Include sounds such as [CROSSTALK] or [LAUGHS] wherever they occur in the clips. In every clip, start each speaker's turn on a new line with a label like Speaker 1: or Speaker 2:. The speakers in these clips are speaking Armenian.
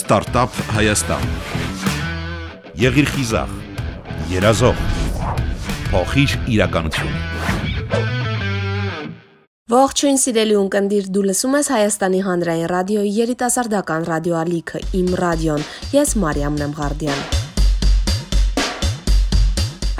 Speaker 1: Ստարտափ Հայաստան։ Եղիր խիզախ, երազող, փոխիր իրականություն։
Speaker 2: Ողջույն սիրելի ունկնդիր, դու լսում ես Հայաստանի հանրային ռադիոյի երիտասարդական ռադիոալիքը Իմ ռադիոն։ Ես Մարիամ Նեմղարդյան։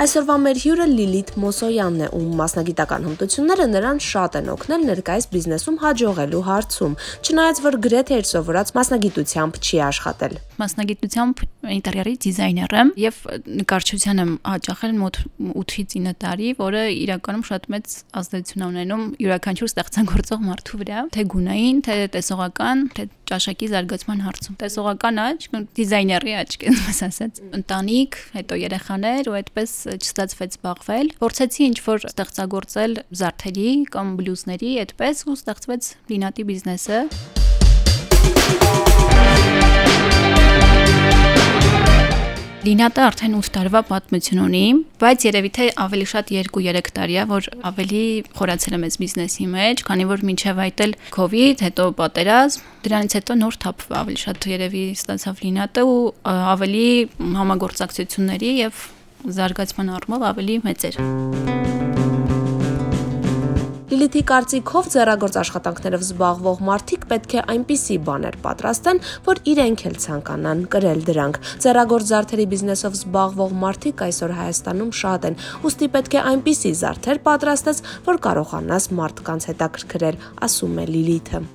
Speaker 2: Այսօրվա մեր հյուրը Լիլիթ Մոսոյանն է, ում մասնագիտական հմտությունները նրան շատ են օգնել ներկայիս բիզնեսում հաջողելու հարցում, չնայած որ գրեթե իր սովորած մասնագիտությամբ չի աշխատել։
Speaker 3: Մասնագիտությամբ ինտերիերի դիզայներ եմ եւ նկարչության եմ հաճախել մոտ 8-ից 9 տարի, որը իրականում շատ մեծ ազդեցություն ունենում յուրաքանչյուր ստեղծագործող մարդու վրա, թե գունային, թե տեսողական, թե ճաշակի զարգացման հարցում։ Տեսողական աչք, դիզայների աչք, այսպես [LAUGHS] ասած։ Ընտանիք, հետո երեխաներ ու այդպես չստացվեց զբաղվել։ Փորձեցի ինչ որ ստեղծագործել զարդերի կամ բլյուզների, այդպես ու ստեղծվեց լինատի բիզնեսը։ Լինատը արդեն 8 տարվա պատմություն ունի, բայց երևի թե ավելի շատ 2-3 տարի է, որ ավելի խորացել եմ այս բիզնեսի մեջ, քանի որ մինչև այդ էլ COVID, հետո պատերազմ, դրանից հետո նոր թափ ավելի շատ երևի ստացավ Լինատը ու ավելի համագործակցությունների եւ զարգացման առումով ավելի մեծ էր։
Speaker 2: Լիլիթի կարծիքով ձեռագործ աշխատանքներով զբաղվող մարդիկ պետք է այնպիսի բաներ պատրաստեն, որ իրենք էլ ցանկանան կրել դրանք։ Ձեռագործ զարդերի բիզնեսով զբաղվող մարդիկ այսօր Հայաստանում շատ են, ուստի պետք է այնպիսի զարդեր պատրաստես, որ կարողանաս մարդկանց հետաքրքրել, ասում է Լիլիթը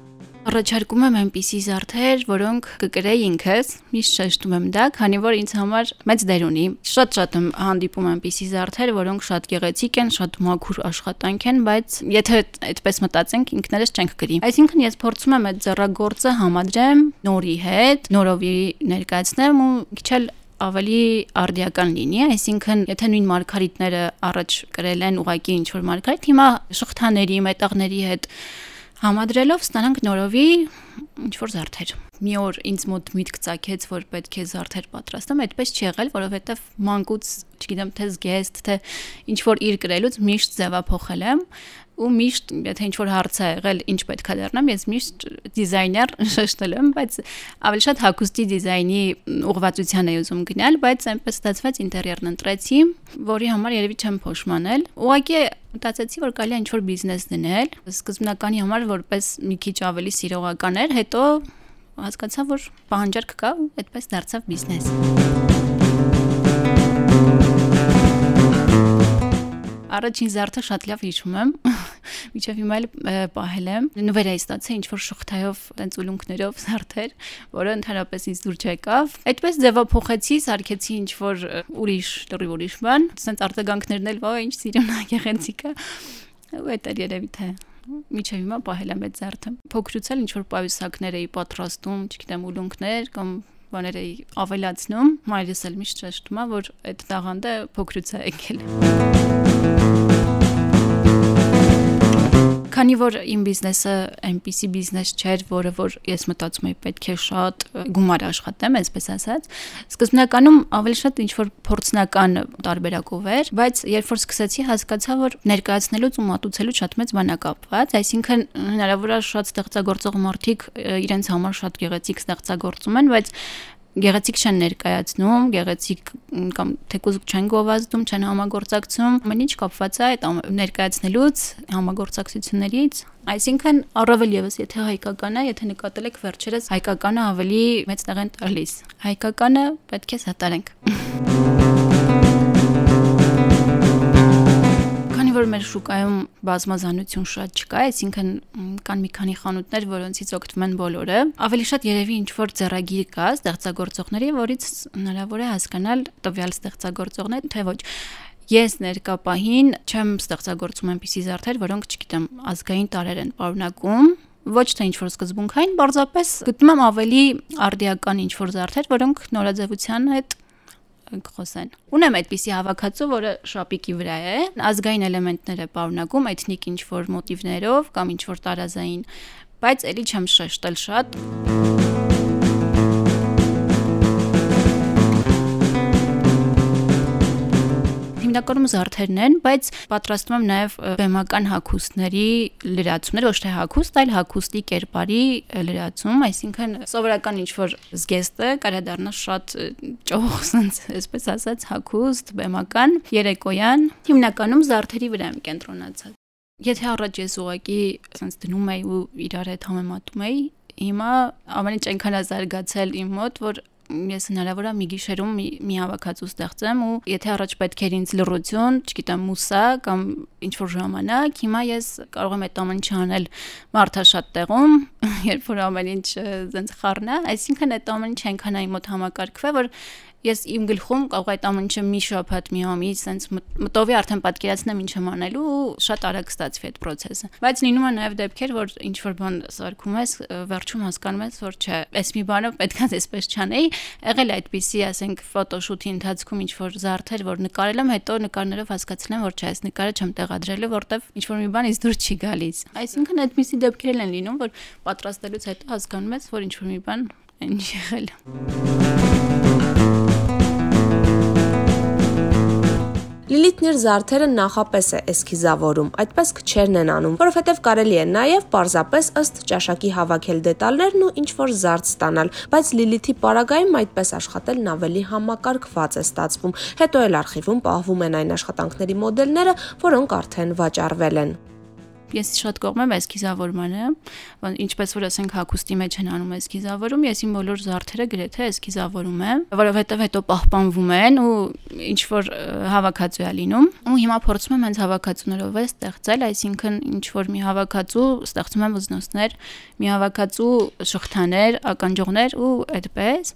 Speaker 3: առաջարկում եմ այնպիսի զարդեր, որոնք կկրեի ինքս, միշտ շեշտում եմ դա, քանի որ ինձ համար մեծ դեր ունի։ Շատ-շատ եմ հանդիպում այնպիսի զարդեր, որոնք շատ գեղեցիկ են, շատ մաքուր աշխատանք են, բայց եթե այդպես մտածենք, ինքներս չենք գրի։ Այսինքն ես փորձում եմ այդ ձեռագործը համադրեմ նորի հետ, նորովի ներկայացնեմ ու քիչ էլ ավելի արդիական լինի, այսինքն եթե նույն մարգարիտները առաջ կրել են ուղակի ինչ որ մարգարիտ, հիմա շղթաների, մետաղների հետ Համադրելով ստանանք նորովի ինչ որ զարդեր։ Մի օր ինձ մոտ միտք ցակեց, որ պետք է զարդեր պատրաստեմ, այդպես չի եղել, որովհետև մանկուց, չգիտեմ, թե զգեստ, թե ինչ որ իր գրելուց միշտ ձևափոխել եմ ու միշտ եթե ինչ որ հարց է եղել ինչ պետք է դառնամ ես միշտ դիզայներ [LAUGHS] շեշտել եմ բայց ավելի շատ հագուստի դիզայնի ուղղվածության էի ուզում գնալ բայց այնպես ստացվեց ինտերիերն ընտրեցի որի համար երևի չեմ փոշմանել ուղղակի մտածեցի որ կարելի է ինչ որ բիզնես դնել սկզբնականի համար որպես մի քիչ ավելի սիրողական էր հետո հասկացա որ պահանջարկ կա ու այդպես դարձավ բիզնես Առաջին զարդը շատ լավ հիշում եմ։ [LAUGHS] Միջև հիմա էլ պահել եմ։ Նվերայի ստացա ինչ որ շղթայով, տենց ուլունքներով զարդեր, որը ընդհանրապես ինձ դուր չեկավ։ Այդպես ձևափոխեցի, սարքեցի ինչ որ ուրիշ, լրիվ ուրիշ բան։ Սենց արտագանքներն էլ, ոյ, ինչ սիրուն է։ Ու այդ էր երևի թե միջև հիմա պահել եմ այդ զարդը։ Փոքրուց էլ ինչ որ պայուսակներ էի պատրաստում, չգիտեմ, ուլունքներ կամ բաներ էի ավելացնում։ Մայրս էլ միշտ շեշտում է, որ այդ տաղանդը փոքրուց է եկել։ Քանի որ իմ բիզնեսը այնպիսի բիզնես չէր, որը որ ես մտածում եի պետք է շատ գումար աշխատեմ, այսպես ասած, սկզբնականում ավելի շատ ինչ որ փորձնական տարբերակով էր, բայց երբ որ սկսեցի հասկացա, որ ներկայացնելուց ու մատուցելու շատ մեծ բան է կապված, այսինքն հնարավոր է շատ ստեղծագործող մարդիկ իրենց համար շատ գեղեցիկ ստեղծագործում են, բայց գեղեցիկ չեն ներկայացնում, գեղեցիկ կամ թեկուզ չեն գովազդում, չեն համագործակցում, ամեն ինչ կապված է այդ ներկայացնելուց, համագործակցություններից Այսինքն առավել եւս եթե հայկական է, եթե նկատել եք վերջերս հայկականը ավելի մեծ տեղ են տալիս։ Հայկականը պետք է սատարենք։ որ մեր շուկայում բազմազանություն շատ չկա, այսինքն կան մի քանի խանութներ, որոնցից օգտվում են բոլորը։ Ավելի շատ երևի ինչ որ ձեռագիր կա ստեղծագործողների, որից հնարավոր է հասկանալ տվյալ ստեղծագործողն է, թե ոչ։ Ես ներկա պահին չեմ ստեղծագործում այնպիսի զարդեր, որոնք, չգիտեմ, ազգային տարեր են պարունակում, ոչ թե ինչ որ սկզբունքային, բարձրապես գտնում եմ ավելի արդիական ինչ որ զարդեր, որոնք նորաձևության հետ կխոսեն։ Ունեմ այդպիսի հավաքածու, որը շապիկի վրա է, ազգային էլեմենտներ է պարունակում, էթնիկ ինչ որ մոտիվներով կամ ինչ որ տարազային, բայց ելի չեմ շեշտել շատ։ հիմնականում զարդերն են, բայց պատրաստում եմ նաև բեմական հագուստների լրացումներ, ոչ թե հագուստ, այլ հագուստի կերպարի լրացում, այսինքն սովորական ինչ որ զգեստը կարա դառնա շատ ճոխ, ասենց, այսպես ասած, հագուստ, բեմական, երեկոյան, հիմնականում զարդերի վրա եմ կենտրոնացած։ Եթե առաջ ես ուղակի ասենց դնում էի ու իրար հետ համեմատում էի, հիմա ամեն ինչ այնքան է զարգացել իմ մոտ, որ ես հնարավոր է մի գիշերում մի, մի հավաքածու ստեղծեմ ու եթե առաջ պետք էր ինձ լռություն, չգիտեմ, մուսա կամ ինչ որ ժամանակ, հիմա ես կարող եմ այդ ամեն ինչը անել մարդաշատ տեղում, [LAUGHS] երբ որ ամեն ինչ զենց խառնա, այսինքն այդ ամեն ինչ այնքան այն մոտ համակարգվել, որ ես իմ գլխում կարող այդ ամեն ինչը մի շաբաթ մի ամիս սենց մտովի արդեն պատկերացնեմ ինչ եմ անելու ու շատ արագ ստացվի այդ process-ը բայց լինում է նաև դեպքեր որ ինչ որ բան սարքում ես վերջում հասկանում ես որ չէ այս մի բանը պետքա այսպես չանեի եղել այդպիսի ասենք ֆոտոշութի ընթացքում ինչ որ զարդեր որ նկարել եմ հետո նկարներով հասկացել եմ որ չէ այս նկարը չեմ տեղադրելու որտեվ ինչ որ մի բան ինձ դուր չի գալիս այսինքն այդպիսի դեպքեր են լինում որ պատրաստելուց հետո հասկանում ես որ ինչ որ մի բան ինչ եղել
Speaker 2: Լիլիթն իր զարդերը նախապես է էսքիզավորում, այդպես քչերն են անում, որովհետև կարելի է նաև պարզապես ըստ ճաշակի հավաքել դետալներն ու ինչ որ զարդ ստանալ, բայց Լիլիթի պարագայում այդպես աշխատելն ավելի համակարգված է ստացվում։ Հետո էլ արխիվում պահվում են այն աշխատանքների մոդելները, որոնք արդեն վաճառվել են
Speaker 3: ես շատ կողմ եմ էսքիզավորմանը, ինչպես որ ասենք հակոստի մեջ են անում էսքիզավորում, ես իմ բոլոր զարդերը գրեթե էսքիզավորում եմ, որովհետև հետո պահպանվում են ու ինչ որ հավաքածու է լինում։ Ու հիմա փորձում եմ հենց հավաքածուներով է ստեղծել, այսինքն ինչ որ մի հավաքածու ստեղծում եմ ոզնոցներ, մի հավաքածու շղթաներ, ականջողներ ու այդպես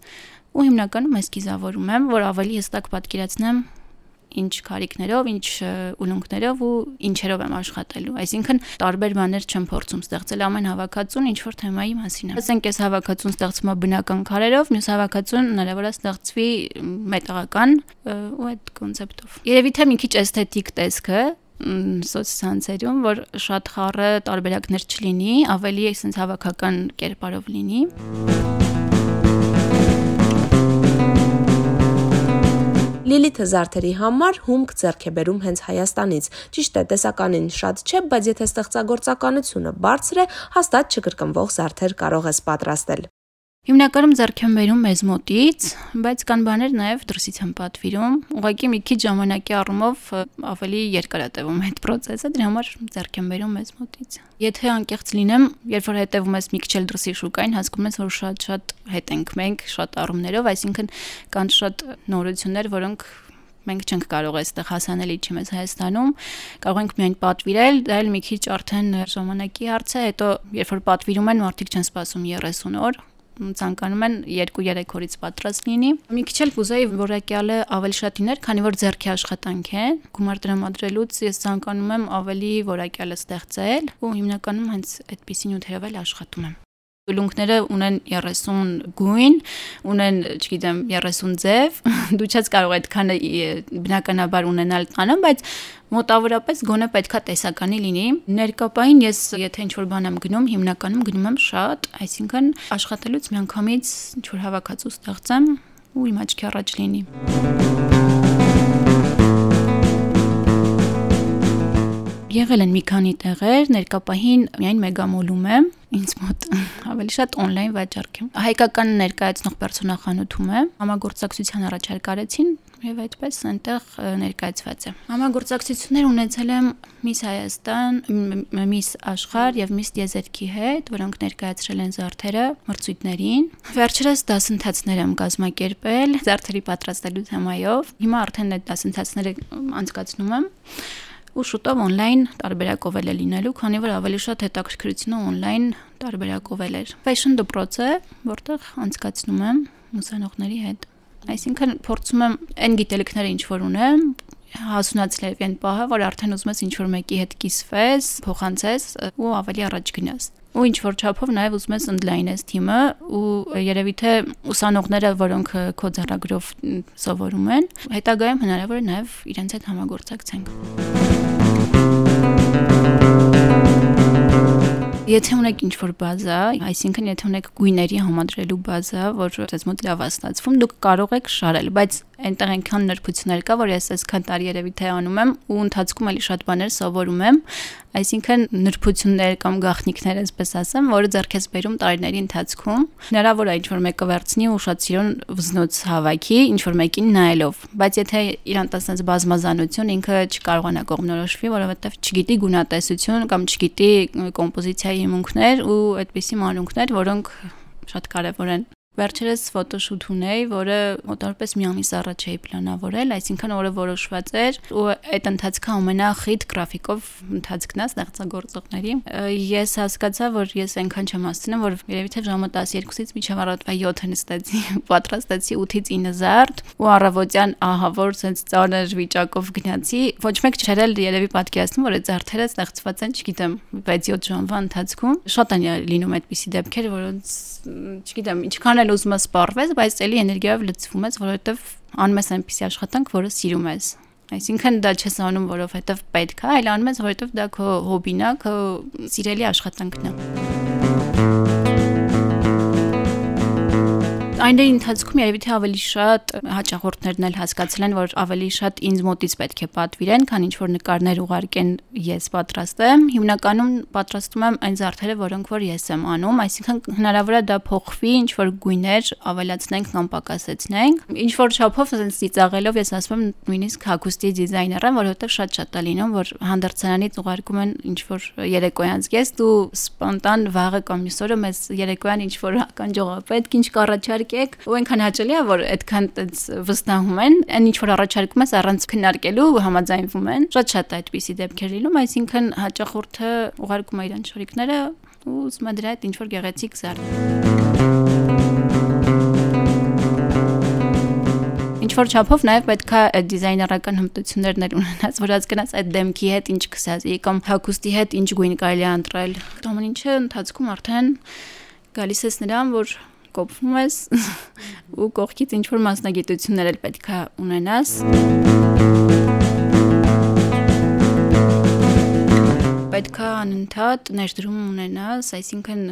Speaker 3: ու հիմնականում էսքիզավորում եմ, որ ավելի հստակ պատկերացնեմ ինչ կարիքներով, ինչ ուլունքներով ու ինչերով եմ աշխատելու։ Այսինքն տարբեր բաներ չեմ փորձում ստեղծել ամեն հավաքածուն ինչ որ թեմայի մասին է։ Ասենք այս հավաքածուն ստեղծվում է բնական քարերով, մյուս հավաքածուն հնարավոր է ստեղծվի մետաղական ու այդ կոնցեպտով։ Երևի թե մի քիչ էսթետիկ տեսքը սոցցանցերում, որ շատ խառը տարբերակներ չլինի, ավելի այսպես հավաքական կերպարով լինի։
Speaker 2: Լիլիթը զարդերի համար հումք ձեռք է բերում հենց Հայաստանից։ Ճիշտ է, տեսականին շատ չէ, բայց եթե ստեղծագործականությունը բարձր է, հաստատ չկրկնվող զարդեր կարող ես պատրաստել։
Speaker 3: Հիմնականում ձեռք եմ բերում մեզ մոտից, բայց կան բաներ նաև դրսից եմ պատվիրում։ Ուղղակի մի քիչ ժամանակի առումով ավելի երկար է տևում այդ process-ը, դրա համար ձեռք եմ բերում մեզ մոտից։ Եթե անկեղծ լինեմ, երբ որ հետևում ես մի քիչ էլ դրսի շուկային, հասկանում ես, որ շատ-շատ հետ ենք մենք, շատ առումներով, այսինքն կան շատ նորություններ, որոնք մենք չենք կարող այստեղ հասանելի չի մեզ Հայաստանում կարող ենք միայն պատվիրել դա էլ մի քիչ արդեն ժամանակի հարց է հետո երբ որ պատվիրում են մարդիկ չեն սպասում 30 օր ցանկանում են 2-3 օրից պատրաստ լինի։ Մի քիչ էլ կուզեի որակյալը ավելի շատ իներ, քանի որ ձեռքի աշխատանք է։ Գումար տրամադրելուց ես ցանկանում եմ ավելի որակյալը ստեղծել ու հիմնականում հենց այդպիսի նյութերով էլ աշխատում եմ Ուլունքները ունեն 30 գույն, ունեն, չգիտեմ, 30 ձև։ [LAUGHS] Դու չես կարող այդքանը բնականաբար ունենալ տանը, բայց մոտավորապես գոնե պետքա տեսականի լինի։ Ներկապային ես եթե ինչ-որ բան եմ գնում, հիմնականում գնում եմ շատ, այսինքն աշխատելուց միանգամից ինչ-որ հավաքածու ստեղծեմ ու իմ աչքի առաջ լինի։ Եղել են մի քանի տեղեր, ներկապահին միայն մեգամոլում եմ, ինձ մոտ ավելի շատ on-line վաճառք եմ։ Հայկական ներկայացնող պերսոնախանութում եմ, համագործակցության առաջարկ արեցին եւ այդպես այնտեղ ներկայացված է։ Համագործակցություններ ունեցել եմ Miss Հայաստան, Miss Աշխարհ եւ Miss Տիեզերքի հետ, որոնք ներկայացրել են զարդերը մրցույթներին։ Վերջերս դասընթացներ եմ կազմակերպել զարդերի պատրաստելու թեմայով։ Հիմա արդեն այդ դասընթացները անցկացնում եմ ու շուտով on-line տարբերակով էլ է լինելու, քանի որ ավելի շատ հետաքրքրությունը on-line տարբերակով էլ էր։ Fashion դպրոցը, որտեղ անցկացնում եմ ուսանողների հետ։ Այսինքն փորձում եմ այն գիտելիքները ինչ որ ունեմ, հասունացնել այն պահը, որ արդեն ուզում ես ինչ որ մեկի հետ կիսվես, փոխանցես ու ավելի առաջ գնաս ու ինչ որ չափով նաև ուզում ես ընդլայնես թիմը ու երևի թե ուսանողները, որոնք քո ձեռագրով սովորում են, հետագայում հնարավոր է նաև իրենց հետ համագործակցենք։ Եթե ունեք ինչ-որ բազա, այսինքն եթե ունեք գույների համադրելու բազա, որ ձեզ մոտ լավ է ստացվում, դուք կարող եք շարել, բայց այնտեղ այնքան նրբություններ կա, որ ես այսքան տարի երևի թե անում եմ ու ընթացքում էլի շատ բաներ սովորում եմ, այսինքն նրբություններ կամ գաղտնիքներ, այսպես ասեմ, որը ձեռք ես բերում տարիների ընթացքում։ Հնարավոր է ինչ-որ մեկը վերցնի ու շատ սիրուն վզնոց հավաքի, ինչ-որ մեկին նայելով, բայց եթե իրան տասած բազմազանություն ինքը չկարողանա կողմնորոշվի, որովհետև չգիտի գունատեսություն կամ չգիտի կոմպոզիցիայի հիմունքներ ու այդպիսի մանրունքներ, որոնք շատ կարևոր են Վերջերս ֆոտոշութ ունեի, որը մոտավորապես մի ամիս առաջ էի պլանավորել, այսինքն օրը որոշված էր ու այդ ընթացքը ամենախիտ գրաֆիկով ընթացքն է ստեղծագործողների։ Ես հասկացա, որ ես այնքան չեմ հասցնում, որ երևի թե ժամը 12-ից մինչև առավոտվա 7-ը նստեցի, [LAUGHS] պատրաստեցի 8-ից 9 զարդ ու առավոտյան ահա որ sense ծանր վիճակով գնացի։ Ոչ մեկ չէր էլ երևի պատկերացնում, որ այդ զարդերը ստեղծված են, չգիտեմ, 6-7 ժամվա ընթացքում։ Շատ են լինում այդպիսի դեպքեր, որոնց չգիտեմ, ինչքան էլ ուզում ես սպառվես, բայց էլի էներգիայով լցվում ես, որովհետև անում ես այնպիսի աշխատանք, որը սիրում ես։ Այսինքն դա չես անում, որովհետև պետք է, այլ անում ես, որովհետև դա քո հոբին է, քո սիրելի աշխատանքն է այնների ընթացքում երևի թե ավելի շատ հաճախորդներն էլ հասկացել են, որ ավելի շատ ինձ մոտից պետք է պատվիրեն, քան ինչ որ նկարներ ուղարկեն ես պատրաստեմ։ Հիմնականում պատրաստում եմ այն զարդերը, որոնք որ ես եմ անում, այսինքն հնարավոր է դա փոխվի, ինչ որ գույներ ավելացնենք կամ պակասեցնենք։ Ինչ որ չափով ասենց ծիծաղելով ես ասում եմ նույնիսկ հագուստի դիզայներ եմ, որովհետև շատ շատ է լինում, որ հանդերձանանից ուղարկում են ինչ որ երեկոյան զգեստ ու սպոնտան վաղը կամ մյուսօրը մեզ երեկոյան ինչ որ կանջողապետք ինչ կառաջարկ եկեք ու այնքան հաճելի է որ այդքան այդպես վստահում են այն ինչ որ առաջարկում ես առանց քննարկելու համաձայնվում են շատ շատ այդպիսի դեպքեր լինում այսինքն հաճախորդը ուղարկում է իրեն շորիկները ու ուսում է դրա այդ ինչ որ գեղեցիկ զարդ ինչ որ չափով նաև պետքա դիզայներական հմտություններն ունենաս, որ հասկանաս այդ դեմքի հետ ինչ կսածի կամ հագուստի հետ ինչ գույն կարելի է ընտրել։ Ամեն ինչը ընթացքում արդեն գալիս ես նրան, որ կոփվում ես ու կողքից ինչ որ մասնագիտություններ էլ պետք է ունենաս։ պետք է անընդհատ ներդրում ունենաս, այսինքն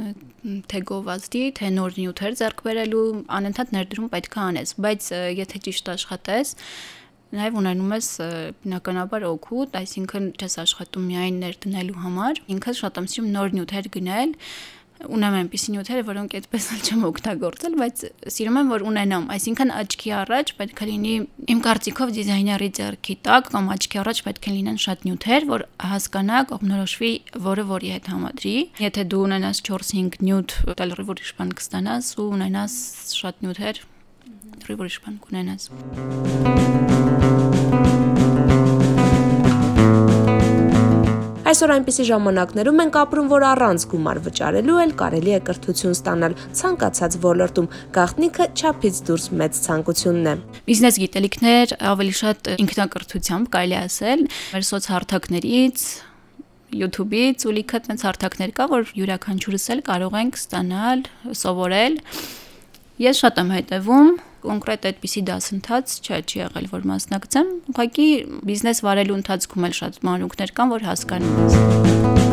Speaker 3: թե գովազդի, թե նոր նյութեր ձեռք բերելու անընդհատ ներդրում պետք է անես, բայց եթե ճիշտ աշխատես, նաև ունենում ես բնականաբար օգուտ, այսինքն չես աշխատում միայն ներդնելու համար, ինքս շատ եմ սիրում նոր նյութեր գնել, ունեմ այնպիսի նյութերը, որոնք այդպես էլ չեմ օգտագործել, բայց սիրում եմ, որ ունենամ, այսինքն աչքի առաջ պետք է լինի իմ կարծիքով դիզայների ձեռքի տակ կամ աչքի առաջ պետք է լինեն շատ նյութեր, որ հասկանա կողմնորոշվի որը որի հետ համադրի։ Եթե դու ունենաս 4-5 նյութ, տալ ուրիշ բան կստանաս ու ունենաս շատ նյութեր, ուրիշ բան կունենաս։
Speaker 2: Այսօր այնպիսի ժամանակներում ենք ապրում, որ առանց գումար վճարելու էլ կարելի է կրթություն ստանալ ցանկացած ոլորտում։ Գաղտնիքը չափից դուրս մեծ ցանկությունն է։
Speaker 3: Բիզնես գիտելիքներ ավելի շատ ինքնակրթությամբ կարելի ասել, մեր սոցհարթակներից YouTube-ից ու լիքը այդպես հարթակներ կա, որ յուրաքանչյուրս էլ կարող ենք ստանալ, սովորել։ Ես շատ եմ հետևում կոնկրետ այդպիսի դասընթաց չէ, չի եղել, որ մասնակցեմ։ Ուղղակի բիզնես վարելու ընթացքում էլ շատ մանրուքներ կան, որ հասկանում ես։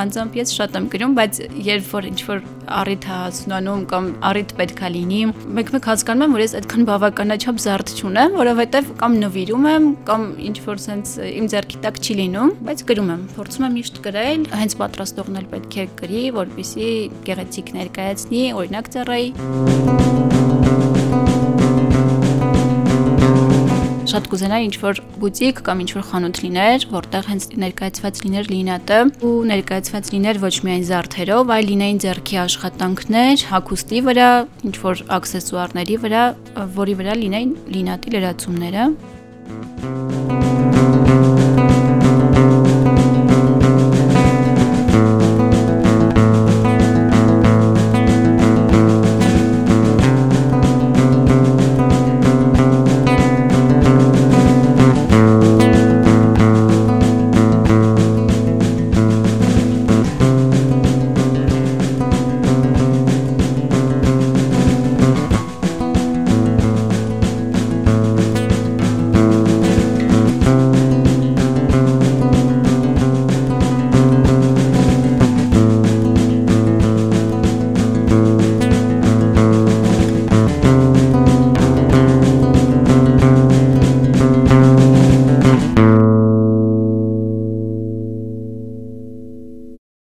Speaker 3: անձամբ ես շատ եմ գրում, բայց երբ որ ինչ որ առիթ հասունանում կամ առիթ պետքա լինի, մեկ-մեկ հասկանում եմ, որ ես այդքան բավականաչափ զարդ չունեմ, որովհետև կամ նվիրում եմ, կամ ինչ որ sense իմ ձեռքի տակ չի լինում, բայց գրում եմ, փորձում եմ միշտ գրել, հենց պատրաստողն էլ պետք է գրի, որպեսզի գեղեցիկ ներկայացնի, օրինակ ծառայի շատ կուզենայի ինչ որ բուտիկ կամ ինչ որ խանութ լիներ, որտեղ հենց ներկայացված լիներ լինատը ու ներկայացված լիներ ոչ միայն զարդերով, այլ լինեին ձեռքի աշխատանքներ, հագուստի վրա, ինչ որ աքսեսուարների վրա, որի վրա լինեին լինատի լրացումները